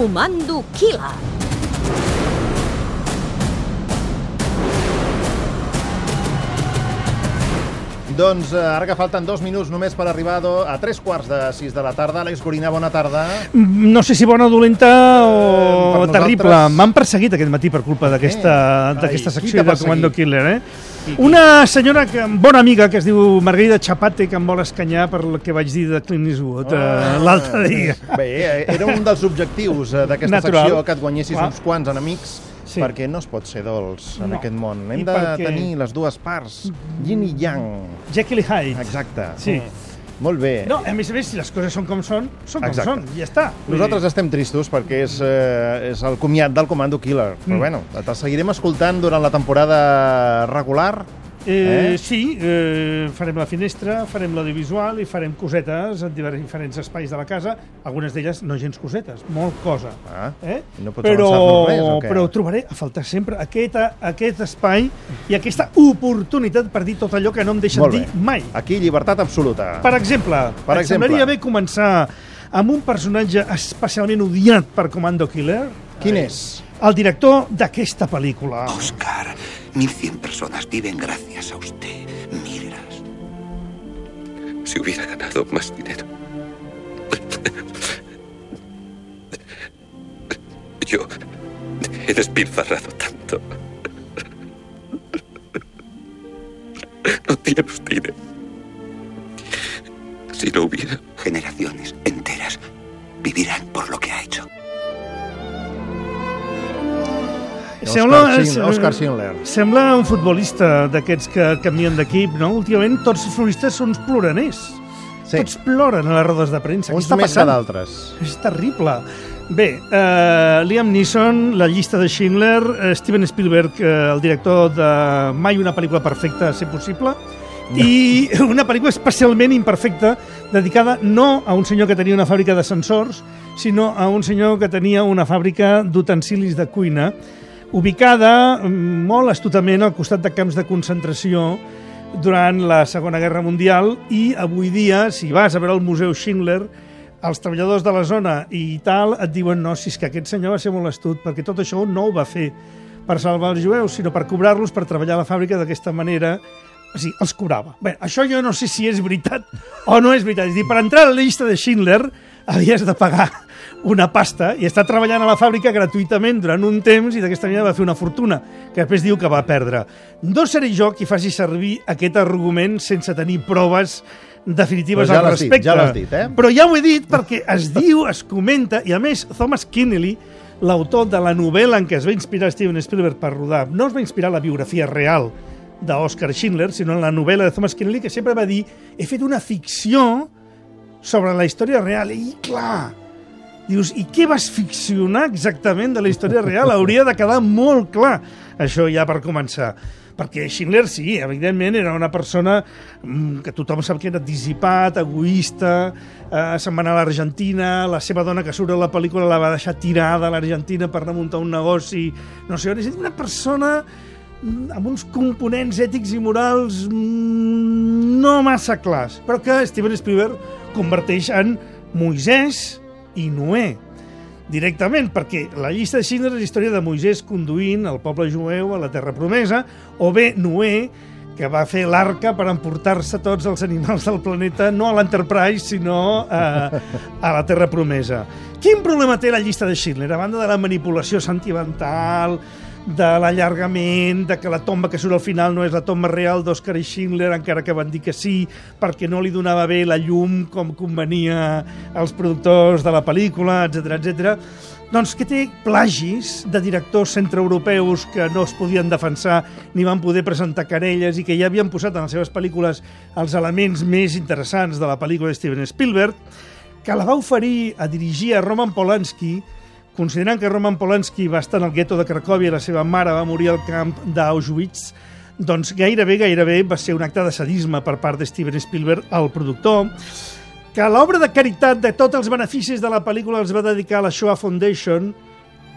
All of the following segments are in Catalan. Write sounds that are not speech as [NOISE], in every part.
Comando Killa. Doncs eh, ara que falten dos minuts només per arribar do- a tres quarts de sis de la tarda. Àlex Gorina, bona tarda. No sé si bona o dolenta o Eh, terrible. nosaltres- M'han perseguit aquest matí per culpa d'aquesta qui secció de Comando? Killer, eh? Una senyora, que, bona amiga, que es diu Margarida Chapate, que em vol escanyar per el que vaig dir de Clint Eastwood Ah. eh, l'altre dia. Bé, eh, era un dels objectius eh, d'aquesta secció, que et guanyessis Clar. uns quants enemics, Sí. perquè no es pot ser dolç en No. aquest món. Hem I de perquè- tenir les dues parts, yin i yang. Jekyll i Hyde. Exacte. Sí. Mm. Molt bé. No, a més a més, si les coses són com són, són com Exacte. són, i ja està. Nosaltres estem tristos perquè és, eh, és el comiat del Comando Killer. Però Mm. bueno, te seguirem escoltant durant la temporada regular. Eh, Eh? Sí, eh, farem la finestra, farem l'audiovisual i farem cosetes en diferents espais de la casa, algunes d'elles no gens cosetes, molt cosa. Ah, Eh? no pots però, res, o què? però trobaré a faltar sempre aquest, aquest espai i aquesta oportunitat per dir tot allò que no em deixen dir mai. Aquí, llibertat absoluta. Per exemple, Per et exemple. semblaria bé començar amb un personatge especialment odiat per Comando Killer? Quin és? El director d'aquesta pel·lícula. Oscar, 1100 personas viven gracias a usted. Mírelas. Si hubiera ganado más dinero. Yo he despilfarrado tanto. No tiene usted idea. Si no hubiera... Generaciones enteras vivirán Oscar Schindler- Oscar Schindler. Sembla un futbolista d'aquests que canvien d'equip, no? Últimament tots els futbolistes són ploraners. Sí. Tots ploren a les rodes de premsa. Uns més que d'altres. És terrible. Bé, uh, Liam Neeson, la llista de Schindler, uh, Steven Spielberg, uh, el director de Mai una pel·lícula perfecta, a ser possible, i [LAUGHS] una pel·lícula especialment imperfecta, dedicada no a un senyor que tenia una fàbrica de sensors, sinó a un senyor que tenia una fàbrica d'utensilis de cuina, ubicada mm, molt astutament al costat de camps de concentració durant la Segona Guerra Mundial i avui dia, si vas a veure el Museu Schindler, els treballadors de la zona i tal et diuen no, si és que aquest senyor va ser molt astut, perquè tot això no ho va fer per salvar els jueus, sinó per cobrar-los per treballar a la fàbrica d'aquesta manera o sigui, els cobrava. Bé, això jo no sé si és veritat o no és veritat. És dir, per entrar a la llista de Schindler havies de pagar una pasta i estar treballant a la fàbrica gratuïtament durant un temps i d'aquesta manera va fer una fortuna, que després diu que va perdre. No seré jo qui faci servir aquest argument sense tenir proves definitives ja al l'has dit, respecte. ja l'has dit, eh? Però ja ho he dit perquè es diu, es comenta, i a més, Thomas Kinnelly, l'autor de la novel·la en què es va inspirar Steven Spielberg per rodar, no es va inspirar la biografia real d'Oscar Schindler, sinó en la novel·la de Thomas Kinnelly, que sempre va dir he fet una ficció sobre la història real. I clar, dius, i què vas ficcionar exactament de la història real? [LAUGHS] Hauria de quedar molt clar això ja per començar. Perquè Schindler, sí, evidentment, era una persona mm, que tothom sap que era dissipat, egoista, eh, se'n va anar a l'Argentina, la seva dona que surt a la pel·lícula la va deixar tirada a l'Argentina per anar a muntar un negoci, no sé on. És una persona mm, amb uns components ètics i morals mm, no massa clars, però que Steven Spielberg converteix en Moisès i Noé directament, perquè la llista de Schindler és la història de Moisès conduint el poble jueu a la Terra Promesa, o bé Noé, que va fer l'arca per emportar-se tots els animals del planeta, no a l'Enterprise, sinó a, a la Terra Promesa. Quin problema té la llista de Schindler? A banda de la manipulació sentimental, de l'allargament, de que la tomba que surt al final no és la tomba real d'Oscar i Schindler, encara que van dir que sí, perquè no li donava bé la llum com convenia als productors de la pel·lícula, etc etc. Doncs que té plagis de directors centreeuropeus que no es podien defensar ni van poder presentar querelles i que ja havien posat en les seves pel·lícules els elements més interessants de la pel·lícula de Steven Spielberg, que la va oferir a dirigir a Roman Polanski considerant que Roman Polanski va estar en el gueto de Cracòvia i la seva mare va morir al camp d'Auschwitz, doncs gairebé, gairebé va ser un acte de sadisme per part de Steven Spielberg, el productor, que l'obra de caritat de tots els beneficis de la pel·lícula els va dedicar a la Shoah Foundation,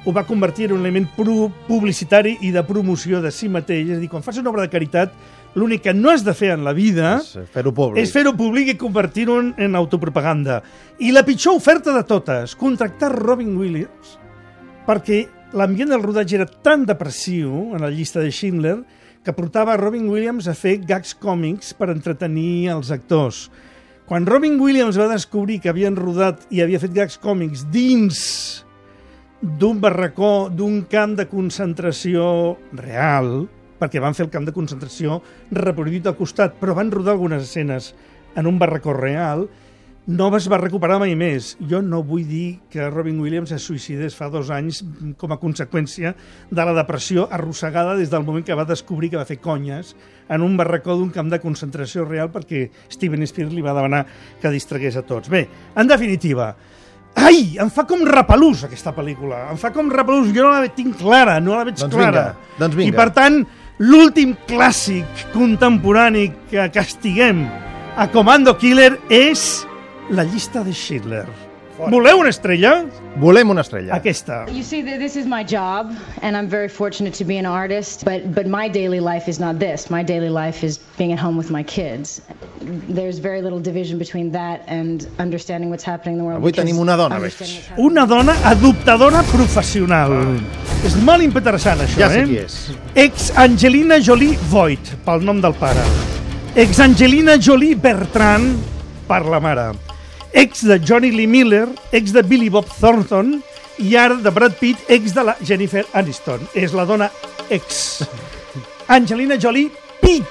ho va convertir en un element publicitari i de promoció de si mateix. És a dir, quan fas una obra de caritat, L'únic que no has de fer en la vida És fer-ho públic. fer-ho públic i convertir-ho en, en autopropaganda. I la pitjor oferta de totes, contractar Robin Williams perquè l'ambient del rodatge era tan depressiu en la llista de Schindler que portava Robin Williams a fer gags còmics per entretenir els actors. Quan Robin Williams va descobrir que havien rodat i havia fet gags còmics dins d'un barracó, d'un camp de concentració real, perquè van fer el camp de concentració reproduït al costat, però van rodar algunes escenes en un barracó real, no es va recuperar mai més. Jo no vull dir que Robin Williams es suïcidés fa dos anys com a conseqüència de la depressió arrossegada des del moment que va descobrir que va fer conyes en un barracó d'un camp de concentració real perquè Steven Spielberg li va demanar que distragués a tots. Bé, en definitiva, Ai, em fa com repelús aquesta pel·lícula. Em fa com repelús. Jo no la tinc clara, no la veig Doncs clara. vinga, doncs vinga. I per tant, l'últim clàssic contemporani que castiguem a Comando Killer és la llista de Schindler. Voleu una estrella? Volem una estrella. Aquesta. You see, th- this is my job, and I'm very fortunate to be an artist. But but my daily life is not this. My daily life is being at home with my kids. There's very little division between that and understanding what's happening in the world. Avui tenim una dona, veig. Una dona adoptadora professional. És molt interessant, això, Ja sé eh? qui és. Ex Angelina Jolie Voigt, pel nom del pare. Ex Angelina Jolie Bertrand, per la mare. Ex de Johnny Lee Miller, ex de Billy Bob Thornton i ara de Brad Pitt, ex de la Jennifer Aniston. És la dona ex. Angelina Jolie Pitt.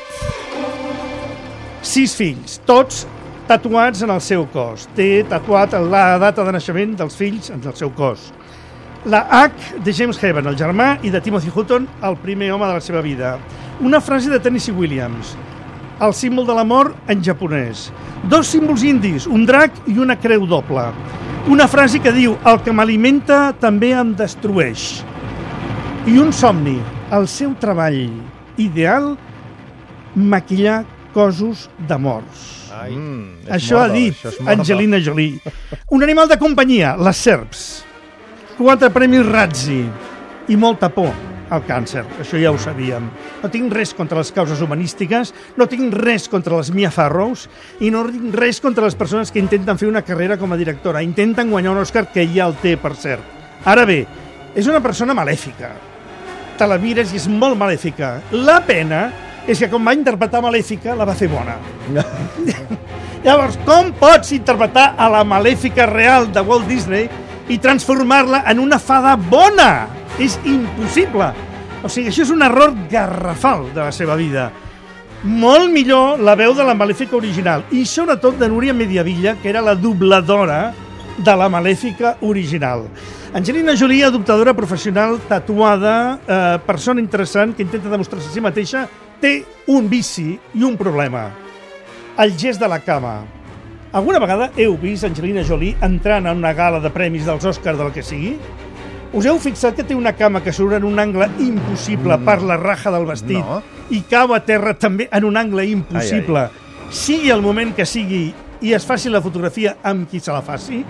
Sis fills, tots tatuats en el seu cos. Té tatuat la data de naixement dels fills en el seu cos. La H de James Heaven, el germà, i de Timothy Hutton, el primer home de la seva vida. Una frase de Tennessee Williams. El símbol de l'amor en japonès. Dos símbols indis, un drac i una creu doble. Una frase que diu, el que m'alimenta també em destrueix. I un somni, el seu treball ideal, maquillar cossos de morts. Ai, mm, Això ha Mordor, dit això. Angelina Jolie. Un animal de companyia, les serps. Quatre premis Razzi i molta por al càncer. Això ja ho sabíem. No tinc res contra les causes humanístiques, no tinc res contra les Mia Farrows i no tinc res contra les persones que intenten fer una carrera com a directora. Intenten guanyar un Òscar que ja el té, per cert. Ara bé, és una persona malèfica. Te la mires i és molt malèfica. La pena és que com va interpretar Malèfica, la va fer bona. [LAUGHS] Llavors, com pots interpretar a la malèfica real de Walt Disney i transformar-la en una fada bona? És impossible. O sigui, això és un error garrafal de la seva vida. Molt millor la veu de la Malèfica original i sobretot de Núria Mediavilla, que era la dobladora de la Malèfica original. Angelina Jolie, adoptadora professional, tatuada, eh, persona interessant que intenta demostrar-se a si mateixa, té un vici i un problema el gest de la cama. Alguna vegada heu vist Angelina Jolie entrant en una gala de premis dels Oscars del que sigui? Us heu fixat que té una cama que surt en un angle impossible mm. per la raja del vestit No. i cau a terra també en un angle impossible. Sigui el moment que sigui i es faci la fotografia amb qui se la faci,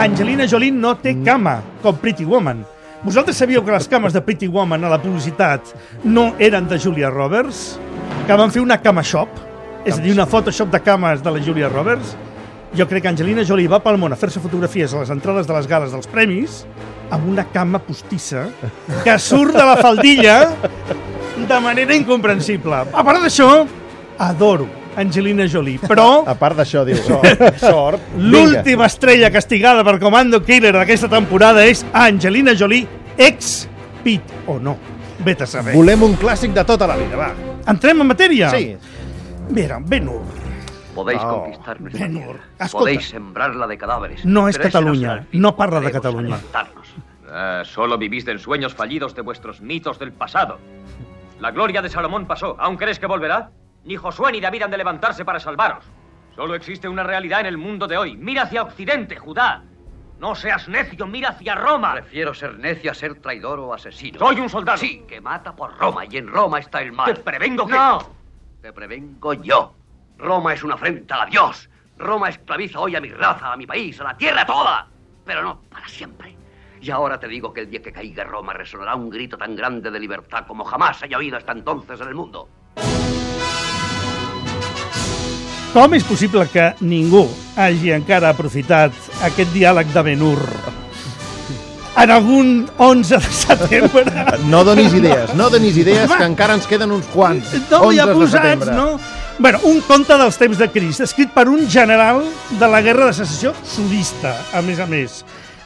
Angelina Jolie no té cama, com Pretty Woman. Vosaltres sabíeu que les cames de Pretty Woman a la publicitat no eren de Julia Roberts? Que van fer una cama shop? És a dir, una Photoshop de cames de la Julia Roberts? Jo crec que Angelina Jolie va pel món a fer-se fotografies a les entrades de les gales dels premis amb una cama postissa que surt de la faldilla de manera incomprensible. A part d'això, adoro Angelina Jolie, però A part d'això, diu, sort. [LAUGHS] sort. l'última estrella castigada per Comando Killer d'aquesta temporada és Angelina Jolie, ex Pit o no. Vete a saber. Volem un clàssic de tota la vida, va. Entrem en matèria? Sí. Mira, Ben-Hur. Podéis Oh. conquistar nuestra. Escolta. Podéis sembrarla de cadáveres. No es Cataluña. No parla de Cataluña. levantarnos. Ah, solo vivís de ensueños fallidos de vuestros mitos del pasado. La gloria de Salomón pasó. ¿Aún crees que volverá? Ni Josué ni David han de levantarse para salvaros. Solo existe una realidad en el mundo de hoy. Mira hacia Occidente, Judá. No seas necio, mira hacia Roma. Prefiero ser necio a ser traidor o asesino. Soy un soldado. Sí, que mata por Roma y en Roma está el mal. Te prevengo que- No, te prevengo yo. Roma es una afrenta a Dios. Roma esclaviza hoy a mi raza, a mi país, a la tierra toda. Pero no para siempre. Y ahora te digo que el día que caiga Roma resonará un grito tan grande de libertad como jamás haya oído hasta entonces en el mundo. Com és possible que ningú hagi encara aprofitat aquest diàleg de Ben-Hur en algun 11 de setembre? No donis idees, no donis idees, que encara ens queden uns quants. No hi ha 11 de posats, no? Bueno, un conte dels temps de Crist, escrit per un general de la guerra de secessió sudista, a més a més,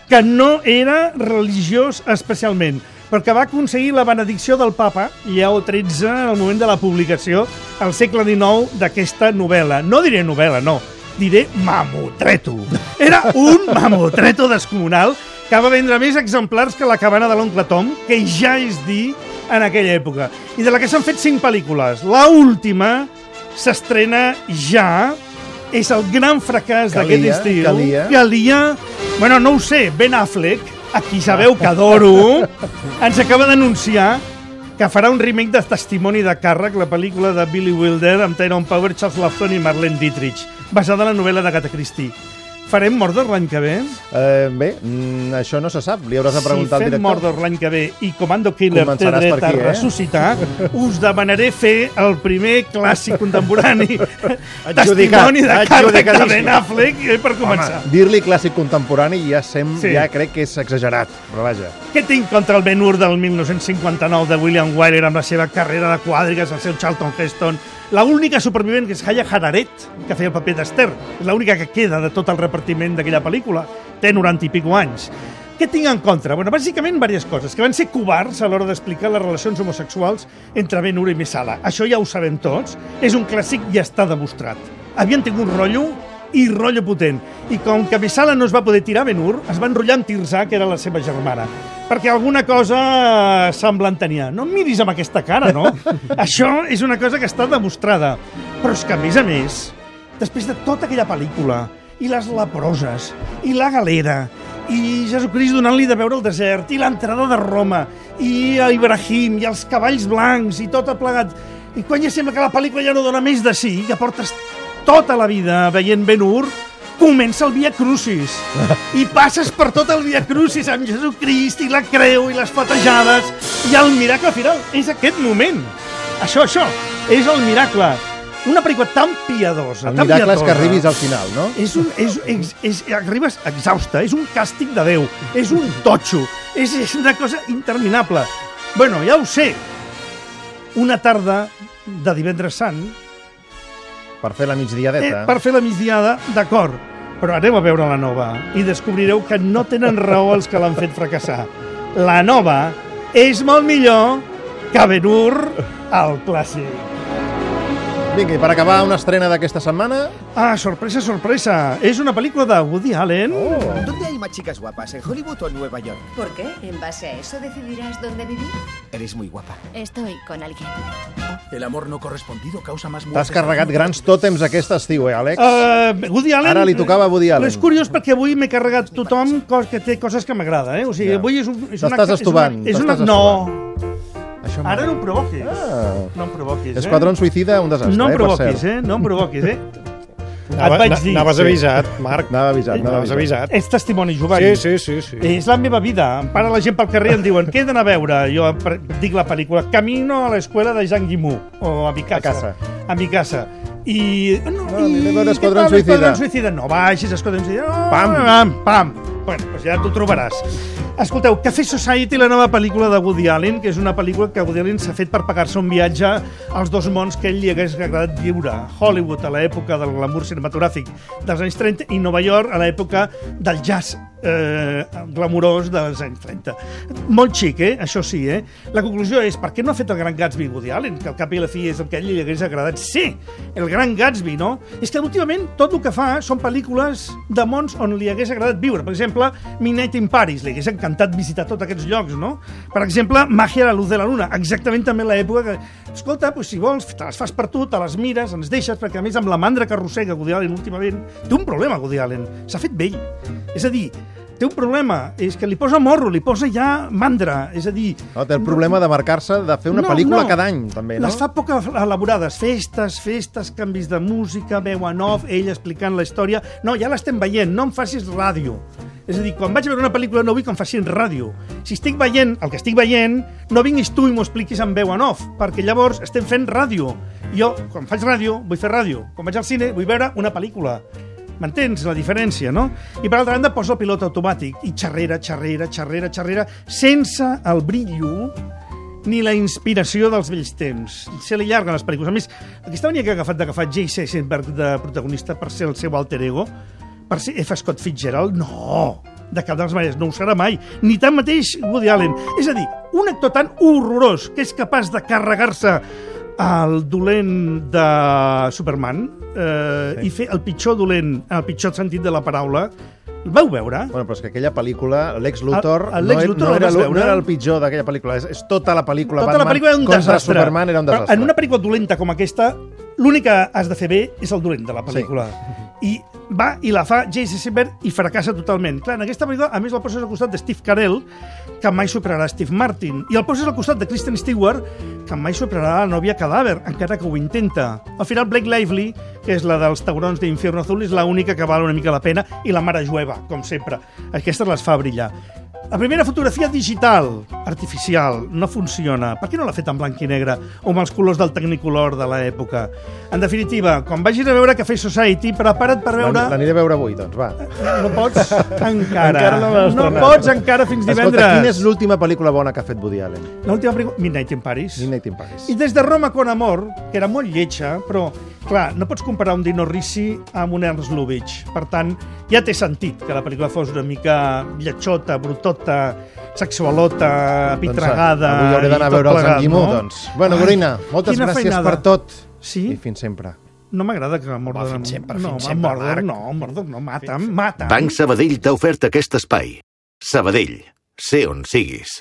que no era religiós especialment, però que va aconseguir la benedicció del papa, Lleó XIII, en el moment de la publicació, al segle XIX, d'aquesta novel·la. No diré novel·la, no, diré mamotreto. Era un mamotreto descomunal que va vendre més exemplars que la cabana de l'oncle Tom, que ja és dir en aquella època. I de la que s'han fet cinc pel·lícules. La última s'estrena ja, és el gran fracàs d'aquest estiu. calia. Calia. Bueno, no ho sé, Ben Affleck, a qui sabeu que adoro, ens acaba d'anunciar que farà un remake de Testimoni de càrrec, la pel·lícula de Billy Wilder amb Tyrone Power, Charles Lawson i Marlene Dietrich, basada en la novel·la d'Agatha Christie. Farem Mordor l'any que ve? Eh, bé, mm, això no se sap, li hauràs de preguntar si al fem director. Mordor l'any que ve i Comando Killer té dret per a aquí, eh? ressuscitar, us demanaré fer el primer clàssic contemporani [LAUGHS] testimoni de càrrec de. Ben Affleck eh, per començar. Dir-li clàssic contemporani ja, sem, Sí. ja crec que és exagerat, però vaja. Què tinc contra el Ben Hur del 1959 de William Wyler amb la seva carrera de quadrigues, el seu Charlton Heston, la única supervivent, que és Haya Hararet, que feia el paper d'Ester, és l'única que queda de tot el repartiment d'aquella pel·lícula. Té 90 i pico anys. Què tinc en contra? Bueno, bàsicament diverses coses. Que van ser covards a l'hora d'explicar les relacions homosexuals entre Ben Hur i Messala. Això ja ho sabem tots. És un clàssic i està demostrat. Havien tingut rotllo i rotllo potent. I com que Messala no es va poder tirar a Ben-Hur, es va enrotllar amb Tirzà, que era la seva germana. Perquè alguna cosa semblant tenia. No em miris amb aquesta cara, no? [LAUGHS] Això és una cosa que està demostrada. Però és que, a més a més, després de tota aquella pel·lícula, i les leproses, i la galera, i Jesucrist donant-li de veure el desert, i l'entrada de Roma, i a Ibrahim, i els cavalls blancs, i tot plegat. I quan ja sembla que la pel·lícula ja no dona més de sí, ja portes tota la vida veient Ben-Hur, comença el Via Crucis. [LAUGHS] I passes per tot el Via Crucis amb Jesucrist i la creu i les fatejades i el miracle final. És aquest moment. Això, això, és el miracle. Una pel·lícula tan piadosa, El tan miracle és que arribis al final, no? És un, és, és, és, arribes exhausta, és un càstig de Déu, és un totxo, és, és una cosa interminable. Bueno, ja ho sé, una tarda de divendres sant, Per fer la eh, migdiadeta. per fer la migdiada, d'acord, però anem a veure la nova i descobrireu que no tenen raó els que l'han fet fracassar. La nova és molt millor que Ben-Hur, el clàssic. Vinga, i per acabar una estrena d'aquesta setmana... Ah, sorpresa, sorpresa. És una pel·lícula de Woody Allen. Oh. ¿Dónde hay más chicas guapas, en Hollywood o en Nueva York? ¿Por qué? ¿En base a eso decidirás dónde vivir? Eres muy guapa. Estoy con alguien. El amor no correspondido causa más T'has carregat grans tòtems aquest estiu, eh, Àlex? Uh, Woody Allen... Ara li tocava a Woody Allen. Però és curiós perquè avui m'he carregat tothom cos, que té coses que m'agrada, eh? O sigui, Ja. avui és, un, és una... T'estàs és estovant, una- És una, no, Això ara no em provoquis. Ah. No em provoquis, Esquadrón Suïcida, un desastre, No em eh, per provoquis, cert. eh? No em provoquis, eh? Anava- Et vaig dir. anaves Sí. avisat, Marc. Anava avisat, Anaves avisat. avisat. Ets testimoni, Jovany. Sí, sí, sí, sí. És la meva vida. Em para la gent pel carrer i em diuen què he d'anar a veure? Jo dic la pel·lícula Camino a l'escuela de Jean Guimau o a mi casa. A casa. A mi casa. I... No, No, aniré a veure tal, Suïcida. Esquadrón Suïcida. No vagis, Esquadrón Suïcida. No, Pam. Pam, pam. Bueno, doncs ja t'ho trobaràs. Escolteu, Café Society, la nova pel·lícula de Woody Allen, que és una pel·lícula que Woody Allen s'ha fet per pagar-se un viatge als dos mons que ell li hagués agradat viure. Hollywood, a l'època del glamour cinematogràfic dels anys 30, i Nova York, a l'època del jazz eh, glamurós dels anys 30. Molt xic, eh? Això sí, eh? La conclusió és, per què no ha fet el Gran Gatsby Woody Allen? Que al cap i la fi és el que a ell li hagués agradat. Sí, el Gran Gatsby, no? És que últimament tot el que fa són pel·lícules de mons on li hagués agradat viure. Per exemple, Midnight in Paris, li hagués encantat visitar tots aquests llocs, no? Per exemple, Magia a la luz de la luna, exactament també l'època que... Escolta, doncs, si vols, te les fas per tu, te les mires, ens deixes, perquè a més amb la mandra que arrossega Woody Allen últimament, té un problema, Woody Allen. S'ha fet vell. És a dir, té un problema, és que li posa morro, li posa ja mandra, és a dir... No, té el problema de marcar-se, de fer una No, pel·lícula no. cada any, també, no? Les fa poc elaborades, festes, festes, canvis de música, veu en off, ell explicant la història... No, ja l'estem veient, no em facis ràdio. És a dir, quan vaig a veure una pel·lícula no vull que em facin ràdio. Si estic veient el que estic veient, no vinguis tu i m'ho expliquis en veu en off, perquè llavors estem fent ràdio. Jo, quan faig ràdio, vull fer ràdio. Quan vaig al cine, vull veure una pel·lícula. M'entens la diferència, no? I per altra banda poso el pilot automàtic i xerrera, xerrera, xerrera, xerrera, sense el brillo ni la inspiració dels vells temps. Se li llarguen les pel·lícules. A més, aquesta mania que ha agafat d'agafar J.C. Eisenberg de protagonista per ser el seu alter ego, per ser F. Scott Fitzgerald, no! De cap de les maneres, no ho serà mai. Ni tan mateix Woody Allen. És a dir, un actor tan horrorós que és capaç de carregar-se el dolent de Superman eh, sí. i fer el pitjor dolent, en el pitjor sentit de la paraula, el vau veure? Bueno, però és que aquella pel·lícula, Lex Luthor, El- el no, Luthor no, era, no era el pitjor d'aquella pel·lícula, és, és tota la pel·lícula Tota Batman la pel·lícula era un contra desastre. Superman era un Però desastre. en una pel·lícula dolenta com aquesta, l'únic que has de fer bé és el dolent de la pel·lícula. I [LAUGHS] va i la fa J.C. Eisenberg i fracassa totalment. Clar, en aquesta pel·lícula, a més, el poses al costat de Steve Carell, que mai superarà Steve Martin. I el poses al costat de Kristen Stewart, que mai superarà la nòvia cadàver, encara que ho intenta. Al final, Blake Lively, que és la dels taurons d'Infierno Azul, és l'única que val una mica la pena, i la mare jueva, com sempre. Aquestes les fa brillar. La primera fotografia digital, artificial, no funciona. Per què no l'ha fet en blanc i negre o amb els colors del Technicolor de l'època? En definitiva, quan vagis a veure Café Society, prepara't per veure... L'an- L'aniré a veure avui, doncs, va. No pots [LAUGHS] encara. Encara no no pots encara fins divendres. Escolta, quina és l'última pel·lícula bona que ha fet Woody Allen? L'última pel·lícula... Midnight in Paris. Midnight in Paris. I des de Roma con amor, que era molt lletja, però, clar, no pots comparar un Dino Risi amb un Ernst Lubitsch. Per tant, ja té sentit que la pel·lícula fos una mica lletjota, brutota, sexualota, apitregada... Doncs, avui hauré d'anar a veure el plegat, Sant Guimó, no? doncs. Bueno, Gorina, moltes quina gràcies feinada. per tot. Sí? I fins sempre. No m'agrada que Mordor... fins sempre, no, fins sempre, Mordor, Marc. no, Mordor no, mata'm, mata'm. Banc Sabadell t'ha ofert aquest espai. Sabadell, sé on siguis.